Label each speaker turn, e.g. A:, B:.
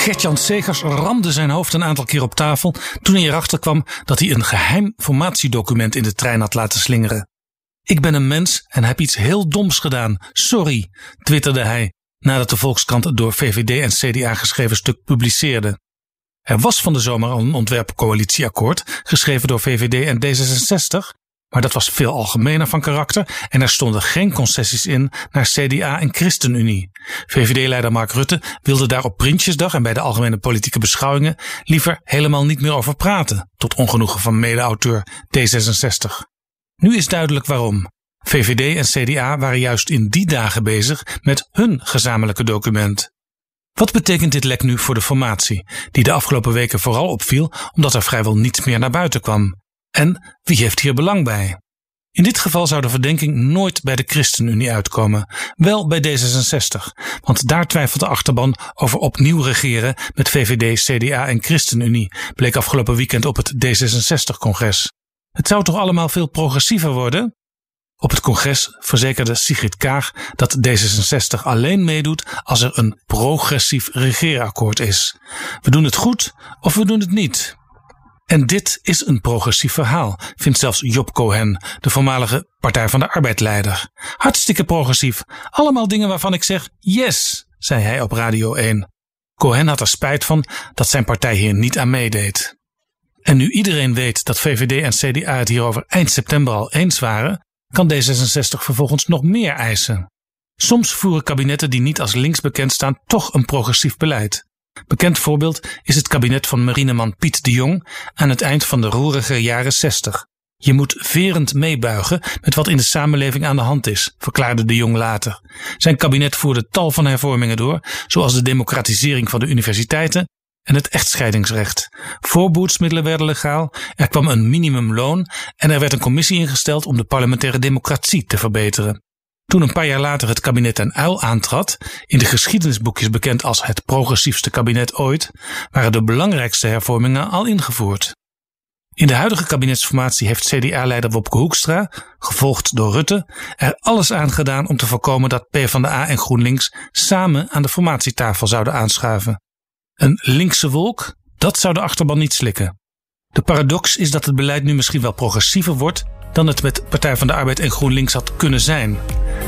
A: Gert-Jan Segers ramde zijn hoofd een aantal keer op tafel toen hij erachter kwam dat hij een geheim formatiedocument in de trein had laten slingeren. Ik ben een mens en heb iets heel doms gedaan. Sorry, twitterde hij nadat de Volkskrant het door VVD en CDA geschreven stuk publiceerde. Er was van de zomer al een ontwerpcoalitieakkoord, geschreven door VVD en D66, maar dat was veel algemener van karakter en er stonden geen concessies in naar CDA en ChristenUnie. VVD-leider Mark Rutte wilde daar op Prinsjesdag en bij de algemene politieke beschouwingen liever helemaal niet meer over praten, tot ongenoegen van mede-auteur D66. Nu is duidelijk waarom. VVD en CDA waren juist in die dagen bezig met hun gezamenlijke document. Wat betekent dit lek nu voor de formatie, die de afgelopen weken vooral opviel omdat er vrijwel niets meer naar buiten kwam? En wie heeft hier belang bij? In dit geval zou de verdenking nooit bij de ChristenUnie uitkomen, wel bij D66, want daar twijfelt de achterban over opnieuw regeren met VVD, CDA en ChristenUnie, bleek afgelopen weekend op het D66-congres. Het zou toch allemaal veel progressiever worden? Op het congres verzekerde Sigrid Kaag dat D66 alleen meedoet als er een progressief regeerakkoord is. We doen het goed of we doen het niet. En dit is een progressief verhaal, vindt zelfs Job Cohen, de voormalige Partij van de Arbeid-leider. Hartstikke progressief. Allemaal dingen waarvan ik zeg yes, zei hij op Radio 1. Cohen had er spijt van dat zijn partij hier niet aan meedeed. En nu iedereen weet dat VVD en CDA het hierover eind september al eens waren, kan D66 vervolgens nog meer eisen. Soms voeren kabinetten die niet als links bekend staan toch een progressief beleid. Bekend voorbeeld is het kabinet van marineman Piet de Jong aan het eind van de roerige jaren 60. Je moet verend meebuigen met wat in de samenleving aan de hand is, verklaarde de Jong later. Zijn kabinet voerde tal van hervormingen door, zoals de democratisering van de universiteiten en het echtscheidingsrecht. Voorboedsmiddelen werden legaal, er kwam een minimumloon en er werd een commissie ingesteld om de parlementaire democratie te verbeteren. Toen een paar jaar later het kabinet ten uil aantrad, in de geschiedenisboekjes bekend als het progressiefste kabinet ooit, waren de belangrijkste hervormingen al ingevoerd. In de huidige kabinetsformatie heeft CDA-leider Wopke Hoekstra, gevolgd door Rutte, er alles aan gedaan om te voorkomen dat PvdA en GroenLinks samen aan de formatietafel zouden aanschuiven. Een linkse wolk, dat zou de achterban niet slikken. De paradox is dat het beleid nu misschien wel progressiever wordt dan het met Partij van de Arbeid en GroenLinks had kunnen zijn.